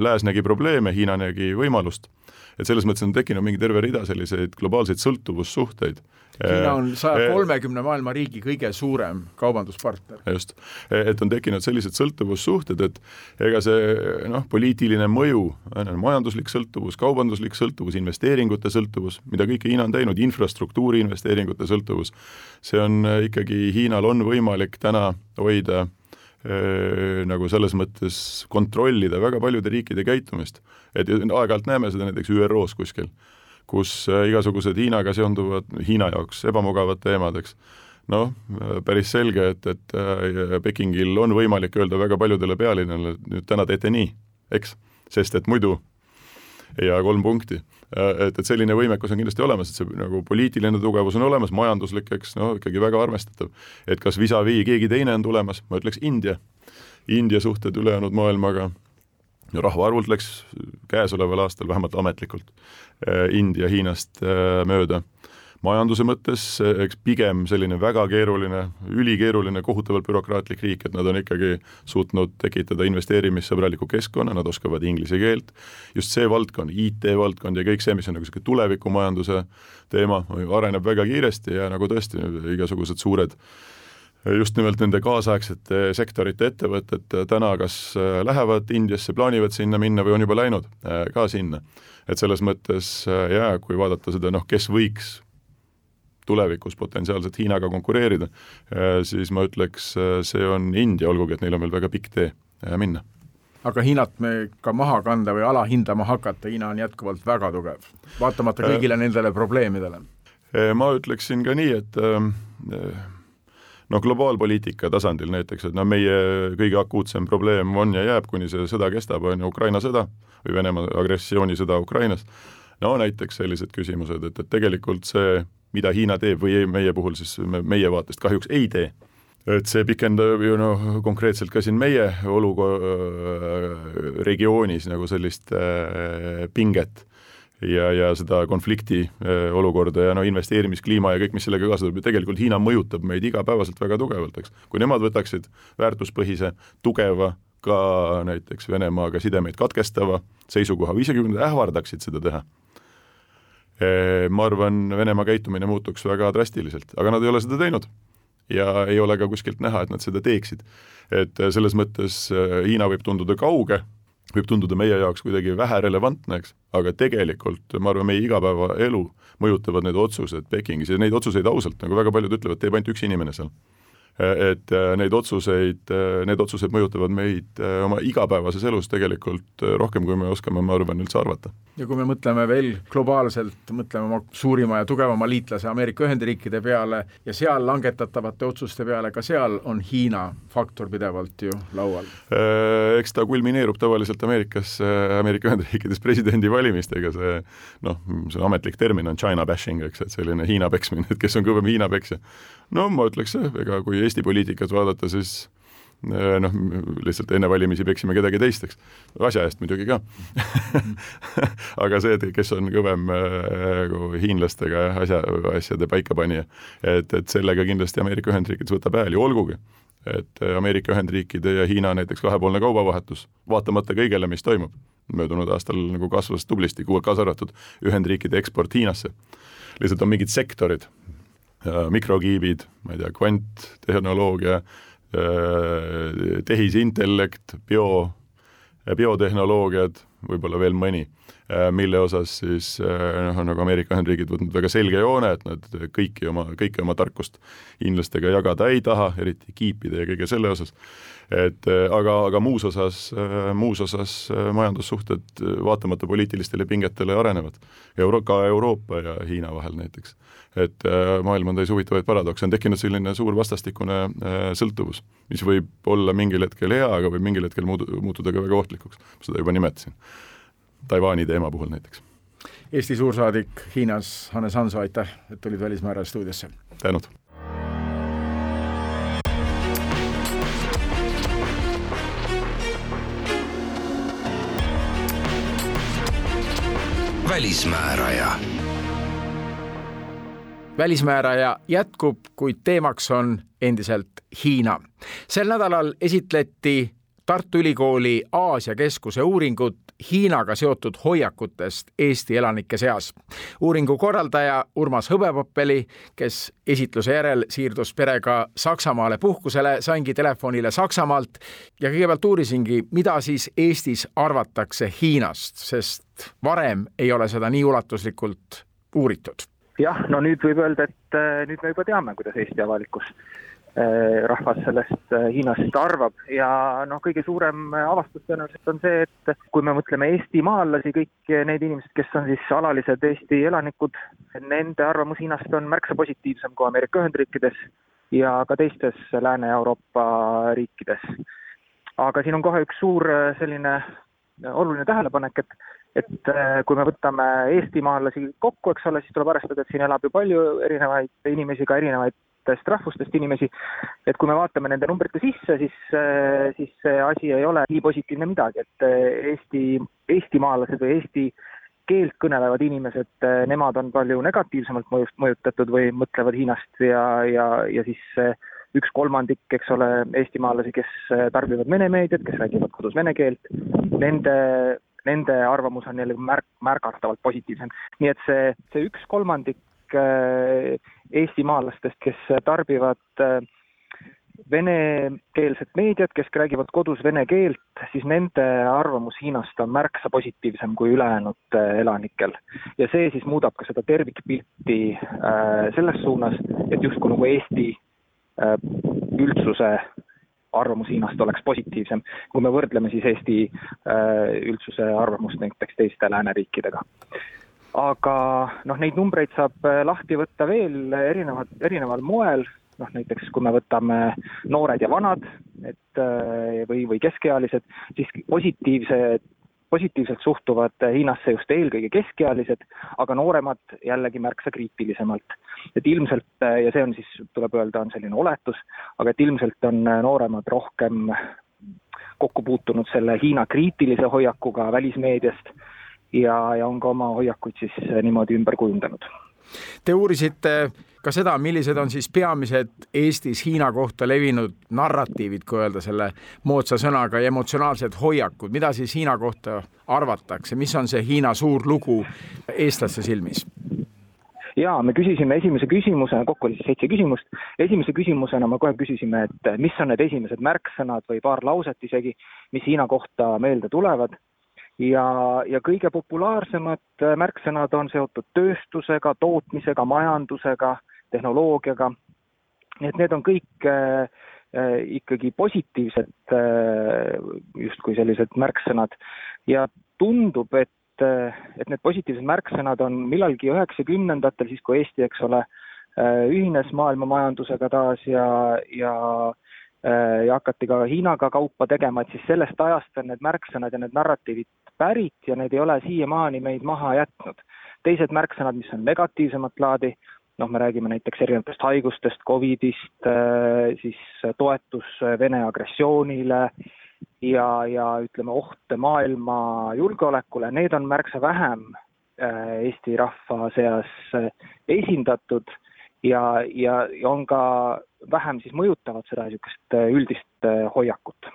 lääs nägi probleeme, Hiina nägi võimalust et selles mõttes on tekkinud mingi terve rida selliseid globaalseid sõltuvussuhteid. Hiina on saja kolmekümne maailma riigi kõige suurem kaubanduspartner. just, et on tekkinud sellised sõltuvussuhted, et ega see noh, poliitiline mõju, majanduslik sõltuvus, kaubanduslik sõltuvus, investeeringute sõltuvus, mida kõike Hiina on teinud, infrastruktuuri investeeringute sõltuvus, see on ikkagi, Hiinal on võimalik täna hoida nagu selles mõttes kontrollida väga paljude riikide käitumist. et aeg-ajalt näeme seda näiteks ÜRO-s kuskil, kus igasugused Hiinaga seonduvad, Hiina jaoks ebamugavad teemad, eks, noh, päris selge, et, et Pekingil on võimalik öelda väga paljudele pealinnale, nüüd täna teete nii, eks, sest et muidu ja kolm punkti. Et, et selline võimekus on kindlasti olemas, et see nagu poliitiline tugevus on olemas, majanduslik, eks, no ikkagi väga arvestatav. et kas vis-a-vis keegi teine on tulemas, ma ütleks India. India suhted ülejäänud maailmaga, no rahvaarvult läks käesoleval aastal vähemalt ametlikult India Hiinast mööda majanduse mõttes eks pigem selline väga keeruline, ülikeeruline, kohutavalt bürokraatlik riik, et nad on ikkagi suutnud tekitada investeerimissõbraliku keskkonna, nad oskavad inglise keelt, just see valdkond, IT-valdkond ja kõik see, mis on nagu niisugune tulevikumajanduse teema, areneb väga kiiresti ja nagu tõesti igasugused suured just nimelt nende kaasaegsete sektorite ettevõtted täna kas lähevad Indiasse, plaanivad sinna minna või on juba läinud ka sinna. et selles mõttes jaa, kui vaadata seda noh, kes võiks tulevikus potentsiaalselt Hiinaga konkureerida, äh, siis ma ütleks, äh, see on India, olgugi et neil on veel väga pikk tee äh, minna aga Hiinat me ka maha kanda või alahindama hakata, Hiina on jätkuvalt väga tugev, vaatamata kõigile nendele probleemidele. ma ütleksin ka nii, et noh, globaalpoliitika tasandil näiteks, et no meie kõige akuutsem probleem on ja jääb, kuni see sõda kestab, on ju Ukraina sõda või Venemaa agressioonisõda Ukrainas, no näiteks sellised küsimused, et, et tegelikult see mida Hiina teeb või meie puhul siis meie vaatest kahjuks ei tee. et see pikendab ju noh, konkreetselt ka siin meie olukorra regioonis nagu sellist äh, pinget ja, ja seda konflikti äh, olukorda ja no investeerimiskliima ja kõik, mis sellega kaasa tuleb, ju tegelikult Hiina mõjutab meid igapäevaselt väga tugevalt, eks. kui nemad võtaksid väärtuspõhise, tugeva, ka näiteks Venemaaga sidemeid katkestava seisukoha või isegi kui nad ähvardaksid seda teha, ma arvan, Venemaa käitumine muutuks väga drastiliselt, aga nad ei ole seda teinud. ja ei ole ka kuskilt näha, et nad seda teeksid. et selles mõttes Hiina võib tunduda kauge, võib tunduda meie jaoks kuidagi vähe relevantne, eks, aga tegelikult ma arvan, meie igapäevaelu mõjutavad need otsused Pekingis ja neid otsuseid ausalt, nagu väga paljud ütlevad, teeb ainult üks inimene seal et äh, neid otsuseid, äh, need otsused mõjutavad meid äh, oma igapäevases elus tegelikult rohkem, kui me oskame, ma arvan, üldse arvata. ja kui me mõtleme veel globaalselt, mõtleme oma suurima ja tugevama liitlase Ameerika Ühendriikide peale ja seal langetatavate otsuste peale, ka seal on Hiina faktor pidevalt ju laual. Eks ta kulmineerub tavaliselt Ameerikas, Ameerika Ühendriikides presidendivalimistega, see noh, see ametlik termin on China bashing, eks, et selline Hiina peksmine, et kes on kõvem Hiina peksja. no ma ütleks ega kui Eesti poliitikat vaadata, siis noh, lihtsalt enne valimisi peksime kedagi teist, eks, asja eest muidugi ka. Aga see, et kes on kõvem nagu hiinlastega asja, asjade paikapanija, et, et sellega kindlasti Ameerika Ühendriikides võtab hääli, olgugi et Ameerika Ühendriikide ja Hiina näiteks kahepoolne kaubavahetus, vaatamata kõigele, mis toimub, möödunud aastal nagu kasvas tublisti, kaasa arvatud Ühendriikide eksport Hiinasse. lihtsalt on mingid sektorid, mikrokiibid, ma ei tea, kvanttehnoloogia, tehisintellekt, bio, biotehnoloogiad, võib-olla veel mõni, mille osas siis noh, on nagu Ameerika Ühendriigid võtnud väga selge joone, et nad kõiki oma, kõike oma tarkust hiinlastega jagada ei taha, eriti kiipide ja kõige selle osas. et aga, aga muus osas, muus osas majandussuhted vaatamata poliitilistele pingetele arenevad. Euro-, ka Euroopa ja Hiina vahel näiteks et äh, maailm on täis huvitavaid paradokse, on tekkinud selline suur vastastikune äh, sõltuvus, mis võib olla mingil hetkel hea, aga võib mingil hetkel muudu-, muutuda ka väga ohtlikuks, seda juba nimetasin. Taiwan'i teema puhul näiteks. Eesti suursaadik Hiinas, Hannes Hanso, aitäh, et tulid Välismääraja stuudiosse! tänud! välismääraja välismääraja jätkub, kuid teemaks on endiselt Hiina. sel nädalal esitleti Tartu Ülikooli Aasia Keskuse uuringut Hiinaga seotud hoiakutest Eesti elanike seas. uuringu korraldaja Urmas Hõbepappeli, kes esitluse järel siirdus perega Saksamaale puhkusele, saingi telefonile Saksamaalt ja kõigepealt uurisingi, mida siis Eestis arvatakse Hiinast, sest varem ei ole seda nii ulatuslikult uuritud jah, no nüüd võib öelda, et äh, nüüd me juba teame, kuidas Eesti avalikkus rahvas sellest äh, Hiinast arvab ja noh, kõige suurem avastus tõenäoliselt on see, et kui me mõtleme eestimaalasi, kõik need inimesed, kes on siis alalised Eesti elanikud, nende arvamus Hiinast on märksa positiivsem kui Ameerika Ühendriikides ja ka teistes Lääne-Euroopa riikides. aga siin on kohe üks suur selline oluline tähelepanek, et et kui me võtame eestimaalasi kokku, eks ole, siis tuleb arvestada, et siin elab ju palju erinevaid inimesi, ka erinevatest rahvustest inimesi. et kui me vaatame nende numbrite sisse, siis, äh, siis see asi ei ole nii positiivne midagi, et äh, Eesti, eestimaalased või eesti keelt kõnelevad inimesed, nemad on palju negatiivsemalt mõjust, mõjutatud või mõtlevad Hiinast ja, ja, ja siis üks kolmandik, eks ole, eestimaalasi, kes tarbivad vene meediat, kes räägivad kodus vene keelt, nende nende arvamus on jälle märk, märgatavalt positiivsem. nii et see, see üks kolmandik äh, eestimaalastest, kes tarbivad äh, venekeelset meediat, kes räägivad kodus vene keelt, siis nende arvamus Hiinast on märksa positiivsem kui ülejäänud äh, elanikel. ja see siis muudab ka seda tervikpilti selles suunas, et justkui nagu Eesti üldsuse arvamus Hiinast oleks positiivsem, kui me võrdleme siis Eesti äh, üldsuse arvamust näiteks teiste lääneriikidega. Aga noh, neid numbreid saab äh, lahti võtta veel erinevad, erineval moel, noh näiteks kui me võtame noored ja vanad, et äh, või, või keskealised, siis positiivsed positiivselt suhtuvad Hiinasse just eelkõige keskealised, aga nooremad jällegi märksa kriitilisemalt. et ilmselt, ja see on siis, tuleb öelda, on selline oletus, aga et ilmselt on nooremad rohkem kokku puutunud selle Hiina kriitilise hoiakuga välismeediast ja, ja on ka oma hoiakuid siis niimoodi ümber kujundanud. Te uurisite ka seda, millised on siis peamised Eestis Hiina kohta levinud narratiivid, kui öelda selle moodsa sõnaga, ja emotsionaalsed hoiakud, mida siis Hiina kohta arvatakse, mis on see Hiina suur lugu eestlaste silmis? jaa, me küsisime esimese küsimusena, kokku oli siis seitse küsimust, esimese küsimusena me kohe küsisime, et mis on need esimesed märksõnad või paar lauset isegi, mis Hiina kohta meelde tulevad ja, ja kõige populaarsemad märksõnad on seotud tööstusega, tootmisega, majandusega tehnoloogiaga. nii et need on kõik äh, äh, ikkagi positiivsed äh, justkui sellised märksõnad ja tundub, et, et need positiivsed märksõnad on millalgi üheksakümnendatel, siis kui Eesti, eks ole, ühines maailma majandusega taas ja, ja ja hakati ka Hiinaga kaupa tegema, et siis sellest ajast on need märksõnad ja need narratiivid pärit ja need ei ole siiamaani meid maha jätnud. teised märksõnad, mis on negatiivsemat laadi, noh, me räägime näiteks erinevatest haigustest, Covidist, siis toetus Vene agressioonile ja, ja ütleme, oht maailma julgeolekule, need on märksa vähem Eesti rahva seas esindatud ja, ja, ja on ka vähem siis mõjutavad seda niisugust üldist hoiakut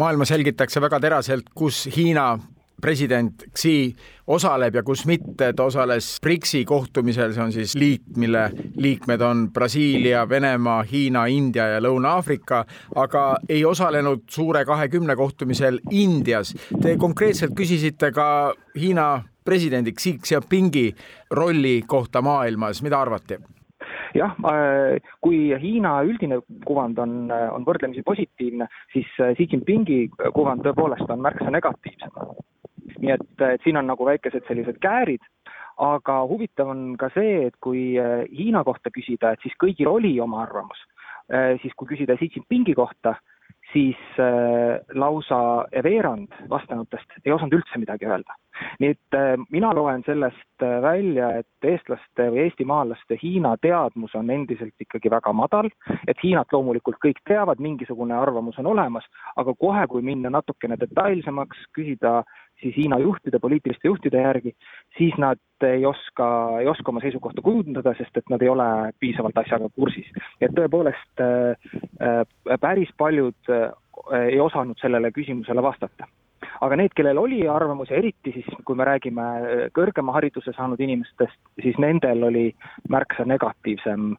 maailma selgitakse väga teraselt, kus Hiina president Xi osaleb ja kus mitte, ta osales BRICS-i kohtumisel, see on siis liit, mille liikmed on Brasiilia, Venemaa, Hiina, India ja Lõuna-Aafrika, aga ei osalenud suure kahekümne kohtumisel Indias. Te konkreetselt küsisite ka Hiina presidendi Xi Jinpingi rolli kohta maailmas, mida arvati? Jah, äh, kui Hiina üldine kuvand on, äh, on võrdlemisi positiivne, siis äh, Xi Jinpingi kuvand tõepoolest on märksa negatiivsem. nii et, et siin on nagu väikesed sellised käärid, aga huvitav on ka see, et kui Hiina kohta küsida, et siis kõigil oli oma arvamus, siis kui küsida Xi Jinpingi kohta, siis äh, lausa veerand vastanutest ei osanud üldse midagi öelda. nii et äh, mina loen sellest äh, välja, et eestlaste või eestimaalaste Hiina teadmus on endiselt ikkagi väga madal, et Hiinat loomulikult kõik teavad, mingisugune arvamus on olemas, aga kohe, kui minna natukene detailsemaks, küsida siis Hiina juhtide, poliitiliste juhtide järgi, siis nad ei oska, ei oska oma seisukohta kujundada, sest et nad ei ole piisavalt asjaga kursis. et tõepoolest äh, äh, päris paljud äh, ei osanud sellele küsimusele vastata aga need, kellel oli arvamus ja eriti siis, kui me räägime kõrgema hariduse saanud inimestest, siis nendel oli märksa negatiivsem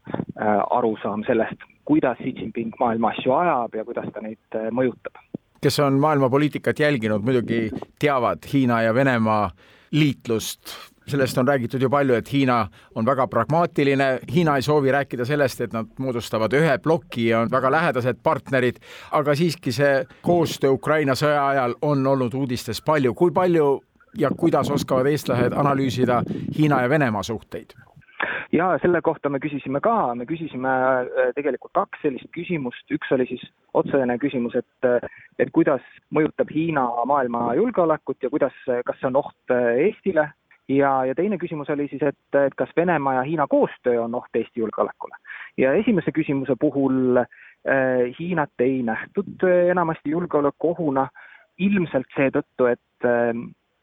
arusaam sellest, kuidas Xi Jinping maailma asju ajab ja kuidas ta neid mõjutab kes on maailma poliitikat jälginud, muidugi teavad Hiina ja Venemaa liitlust. sellest on räägitud ju palju, et Hiina on väga pragmaatiline, Hiina ei soovi rääkida sellest, et nad moodustavad ühe ploki ja on väga lähedased partnerid, aga siiski see koostöö Ukraina sõja ajal on olnud uudistes palju. kui palju ja kuidas oskavad eestlased analüüsida Hiina ja Venemaa suhteid? Ja selle kohta me küsisime ka, me küsisime äh, tegelikult kaks sellist küsimust, üks oli siis otsene küsimus, et äh, et kuidas mõjutab Hiina maailma julgeolekut ja kuidas, kas see on oht äh, Eestile. Ja, ja teine küsimus oli siis, et, et kas Venemaa ja Hiina koostöö on oht Eesti julgeolekule. ja esimese küsimuse puhul äh, Hiinat ei nähtud enamasti julgeolekuohuna, ilmselt seetõttu, et,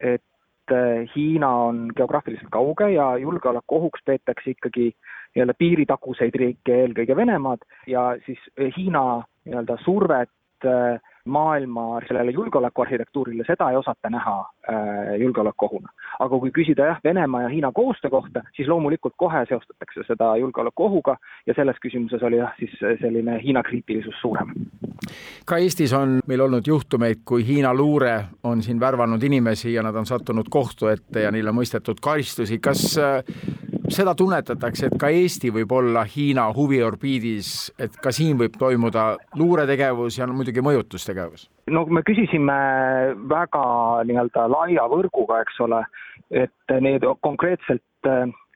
et et Hiina on geograafiliselt kauge ja julgeolekuohuks peetakse ikkagi nii-öelda piiritaguseid riike, eelkõige Venemaad, ja siis Hiina nii-öelda survet äh, maailma sellele julgeolekuarhitektuurile, seda ei osata näha äh, julgeolekuohuna. aga kui küsida jah, Venemaa ja Hiina koostöö kohta, siis loomulikult kohe seostatakse seda julgeolekuohuga ja selles küsimuses oli jah, siis selline Hiina kriitilisus suurem. ka Eestis on meil olnud juhtumeid, kui Hiina luure on siin värvanud inimesi ja nad on sattunud kohtu ette ja neile mõistetud karistusi, kas äh, seda tunnetatakse, et ka Eesti võib olla Hiina huviorbiidis, et ka siin võib toimuda luuretegevus ja no muidugi mõjutustegevus? no me küsisime väga nii-öelda laia võrguga, eks ole, et need konkreetselt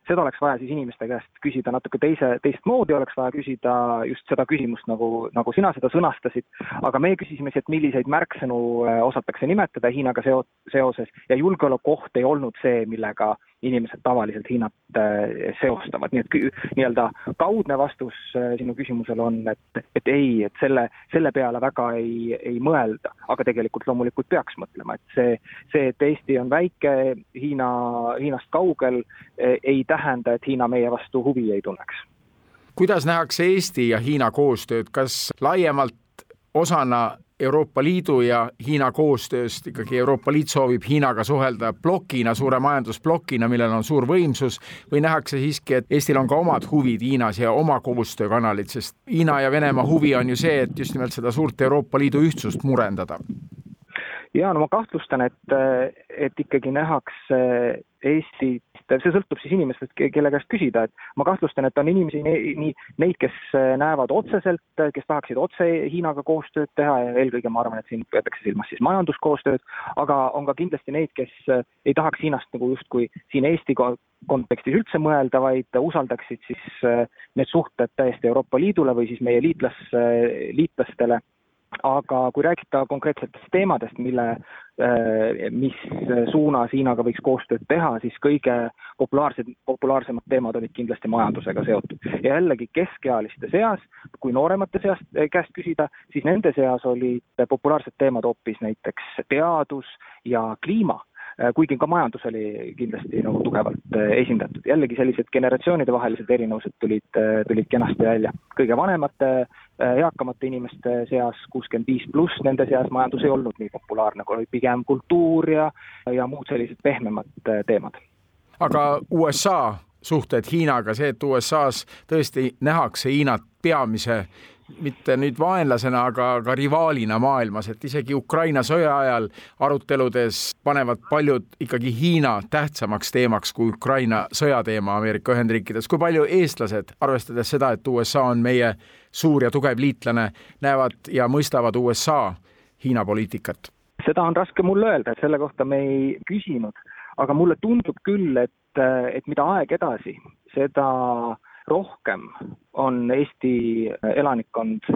seda oleks vaja siis inimeste käest küsida natuke teise, teistmoodi oleks vaja küsida just seda küsimust, nagu, nagu sina seda sõnastasid, aga me küsisime siis, et milliseid märksõnu äh, osatakse nimetada Hiinaga seo-, seoses ja julgeolekuoht ei olnud see, millega inimesed tavaliselt Hiinat äh, seostavad, nii et nii-öelda kaudne vastus äh, sinu küsimusele on, et, et ei, et selle, selle peale väga ei, ei mõelda, aga tegelikult loomulikult peaks mõtlema, et see, see, et Eesti on väike, Hiina, Hiinast kaugel, ei tähenda, et Hiina meie vastu huvi ei tunneks. kuidas nähakse Eesti ja Hiina koostööd, kas laiemalt osana Euroopa Liidu ja Hiina koostööst. Ikkagi Euroopa Liit soovib Hiinaga suhelda plokina, suure majandusplokina, millel on suur võimsus, või nähakse siiski, et Eestil on ka omad huvid Hiinas ja oma koostöökanalid, sest Hiina ja Venemaa huvi on ju see, et just nimelt seda suurt Euroopa Liidu ühtsust murendada ja no ma kahtlustan, et, et ikkagi nähakse Eestit, see sõltub siis inimestest, kelle käest küsida, et ma kahtlustan, et on inimesi, nii neid, kes näevad otseselt, kes tahaksid otse Hiinaga koostööd teha ja eelkõige ma arvan, et siin peetakse silmas siis majanduskoostööd, aga on ka kindlasti neid, kes ei tahaks Hiinast nagu justkui siin Eesti kontekstis üldse mõelda, vaid usaldaksid siis need suhted täiesti Euroopa Liidule või siis meie liitlas, liitlastele aga kui rääkida konkreetsetest teemadest, mille, äh, mis suunas Hiinaga võiks koostööd teha, siis kõige populaarsed, populaarsemad teemad olid kindlasti majandusega seotud. ja jällegi keskealiste seas, kui nooremate seast, äh, käest küsida, siis nende seas olid populaarsed teemad hoopis näiteks teadus ja kliima kuigi ka majandus oli kindlasti nagu tugevalt äh, esindatud. jällegi sellised generatsioonidevahelised erinevused tulid, äh, tulid kenasti välja. kõige vanemate, eakamate inimeste seas, kuuskümmend viis pluss, nende seas majandus ei olnud nii populaarne, kui pigem kultuur ja, ja muud sellised pehmemad teemad. aga USA suhted Hiinaga, see, et USA-s tõesti nähakse Hiinat peamise mitte nüüd vaenlasena, aga ka rivaalina maailmas, et isegi Ukraina sõja ajal aruteludes panevad paljud ikkagi Hiina tähtsamaks teemaks kui Ukraina sõjateema Ameerika Ühendriikides. kui palju eestlased, arvestades seda, et USA on meie suur ja tugev liitlane, näevad ja mõistavad USA Hiina poliitikat? seda on raske mulle öelda, selle kohta me ei küsinud, aga mulle tundub küll, et, et mida aeg edasi, seda rohkem on Eesti elanikkond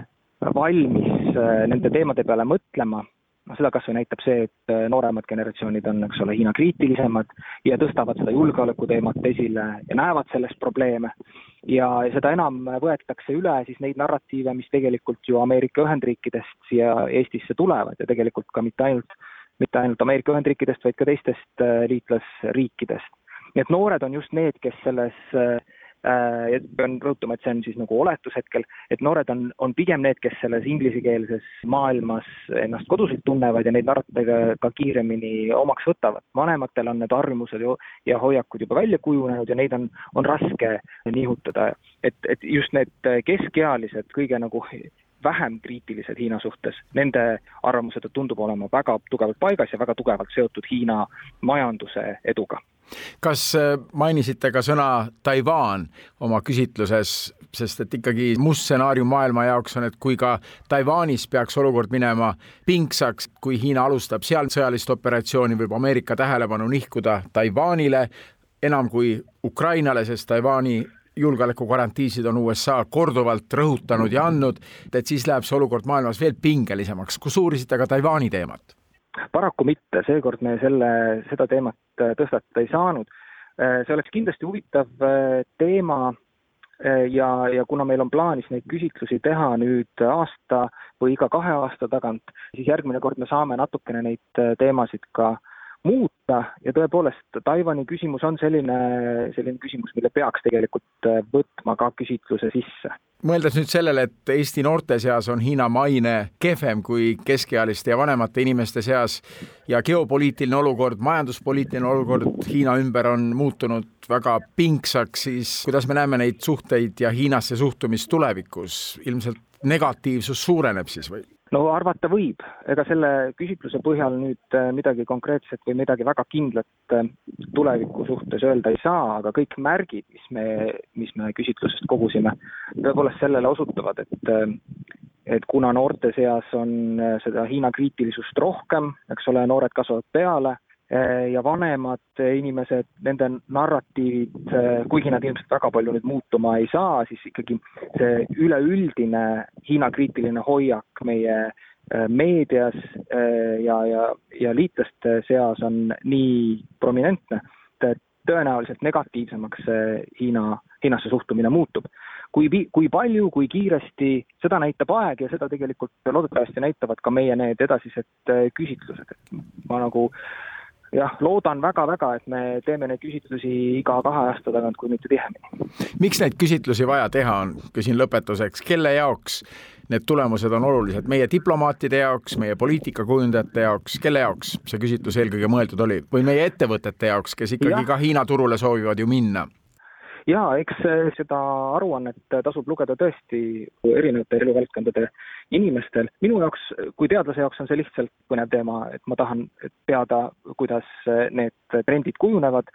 valmis äh, nende teemade peale mõtlema, noh, seda kas või näitab see, et äh, nooremad generatsioonid on, eks ole, Hiina kriitilisemad ja tõstavad seda julgeolekuteemat esile ja näevad selles probleeme. ja seda enam võetakse üle siis neid narratiive, mis tegelikult ju Ameerika Ühendriikidest siia Eestisse tulevad ja tegelikult ka mitte ainult, mitte ainult Ameerika Ühendriikidest, vaid ka teistest äh, liitlasriikidest. nii et noored on just need, kes selles äh, ja pean rõhutama, et see on siis nagu oletus hetkel, et noored on, on pigem need, kes selles inglisekeelses maailmas ennast koduselt tunnevad ja neid narratiive ka kiiremini omaks võtavad. vanematel on need harjumused ju ja hoiakud juba välja kujunenud ja neid on, on raske nihutada. et, et just need keskealised, kõige nagu vähem kriitilised Hiina suhtes, nende arvamused tundub olema väga tugevalt paigas ja väga tugevalt seotud Hiina majanduse eduga kas äh, mainisite ka sõna Taiwan oma küsitluses, sest et ikkagi must stsenaarium maailma jaoks on, et kui ka Taiwanis peaks olukord minema pingsaks, kui Hiina alustab seal sõjalist operatsiooni, võib Ameerika tähelepanu nihkuda Taiwanile enam kui Ukrainale, sest Taiwan'i julgeolekugarantiisid on USA korduvalt rõhutanud ja andnud, et siis läheb see olukord maailmas veel pingelisemaks. kus uurisite ka Taiwan'i teemat? Paraku mitte, seekord me selle, seda teemat äh, tõstatada ei saanud. Äh, see oleks kindlasti huvitav äh, teema ja, ja kuna meil on plaanis neid küsitlusi teha nüüd aasta või iga kahe aasta tagant, siis järgmine kord me saame natukene neid teemasid ka muuta. Ja tõepoolest, Taiwan'i küsimus on selline, selline küsimus, mille peaks tegelikult võtma ka küsitluse sisse. Mõeldes nüüd sellele, et Eesti noorte seas on Hiina maine kehvem kui keskealiste ja vanemate inimeste seas ja geopoliitiline olukord, majanduspoliitiline olukord Hiina ümber on muutunud väga pingsaks, siis kuidas me näeme neid suhteid ja Hiinasse suhtumist tulevikus, ilmselt negatiivsus suureneb siis või? No arvata võib, ega selle küsitluse põhjal nüüd äh, midagi konkreetset või midagi väga kindlat äh, tuleviku suhtes öelda ei saa, aga kõik märgid, mis me, mis me küsitlusest kogusime, tõepoolest sellele osutavad, et äh, et kuna noorte seas on seda Hiina kriitilisust rohkem, eks ole, noored kasvavad peale ja vanemad inimesed, nende narratiivid, eh, kuigi nad ilmselt väga palju nüüd muutuma ei saa, siis ikkagi see üleüldine Hiina kriitiline hoiak meie meedias ja, ja, ja liitlaste seas on nii prominentne, et tõenäoliselt negatiivsemaks see Hiina, Hiinasse suhtumine muutub. kui, kui palju, kui kiiresti, seda näitab aeg ja seda tegelikult loodetavasti näitavad ka meie need edasised küsitlused, et ma nagu äh, jah, loodan väga-väga, et me teeme neid küsitlusi iga kahe aasta tagant, kui mitte tihemini. miks neid küsitlusi vaja teha on, küsin lõpetuseks, kelle jaoks need tulemused on olulised, meie diplomaatide jaoks, meie poliitikakujundajate jaoks, kelle jaoks see küsitlus eelkõige mõeldud oli või meie ettevõtete jaoks, kes ikkagi ja. ka Hiina turule soovivad ju minna? Jaa, eks seda aruannet tasub lugeda tõesti erinevate eluvaldkondade inimestel. minu jaoks kui teadlase jaoks on see lihtsalt põnev teema, et ma tahan teada, kuidas need trendid kujunevad,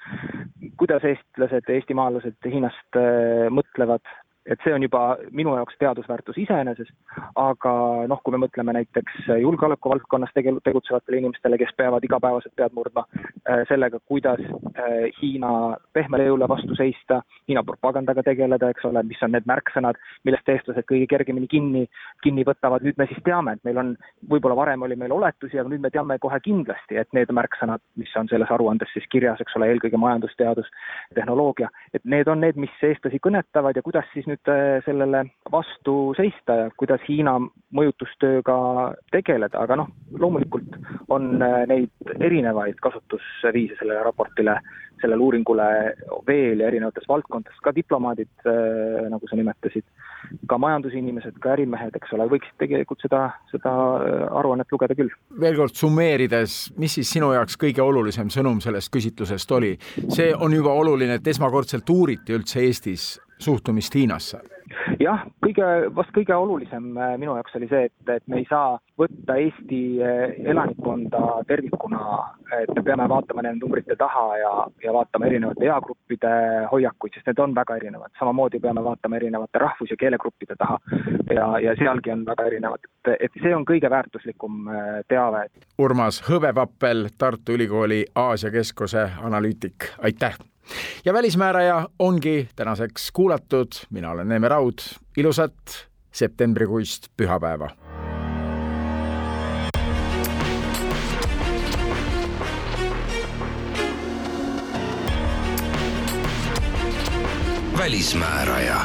kuidas eestlased, eestimaalased Hiinast äh, mõtlevad et see on juba minu jaoks teadusväärtus iseenesest, aga noh, kui me mõtleme näiteks julgeoleku valdkonnas tegel-, tegutsevatele inimestele, kes peavad igapäevaselt pead murdma sellega, kuidas Hiina pehmele jõule vastu seista, Hiina propagandaga tegeleda, eks ole, mis on need märksõnad, millest eestlased kõige kergemini kinni, kinni võtavad, nüüd me siis teame, et meil on, võib-olla varem oli meil oletusi, aga nüüd me teame kohe kindlasti, et need märksõnad, mis on selles aruandes siis kirjas, eks ole, eelkõige majandusteadus, tehnoloogia, et need on need, mis eestlasi kõnetavad ja kuidas siis nüüd sellele vastu seista ja kuidas Hiina mõjutustööga tegeleda, aga noh, loomulikult on neid erinevaid kasutusviise sellele raportile, sellele uuringule veel ja erinevates valdkondades, ka diplomaadid, nagu sa nimetasid, ka majandusinimesed, ka ärimehed, eks ole, võiksid tegelikult seda, seda aruannet lugeda küll. veel kord summeerides, mis siis sinu jaoks kõige olulisem sõnum sellest küsitlusest oli? see on juba oluline, et esmakordselt uuriti üldse Eestis suhtumist Hiinasse jah, kõige, vast kõige olulisem äh, minu jaoks oli see, et, et me ei saa võtta Eesti äh, elanikkonda tervikuna, et me peame vaatama nende numbrite taha ja, ja vaatama erinevate eagruppide hoiakuid, sest need on väga erinevad. samamoodi peame vaatama erinevate rahvus- ja keelegruppide taha ja, ja sealgi on väga erinevad, et, et see on kõige väärtuslikum äh, teave. Urmas Hõbepappel, Tartu Ülikooli Aasia Keskuse analüütik, aitäh! Ja Välismääraja ongi tänaseks kuulatud, mina olen Neeme Raud, ilusat septembrikuist pühapäeva! välismääraja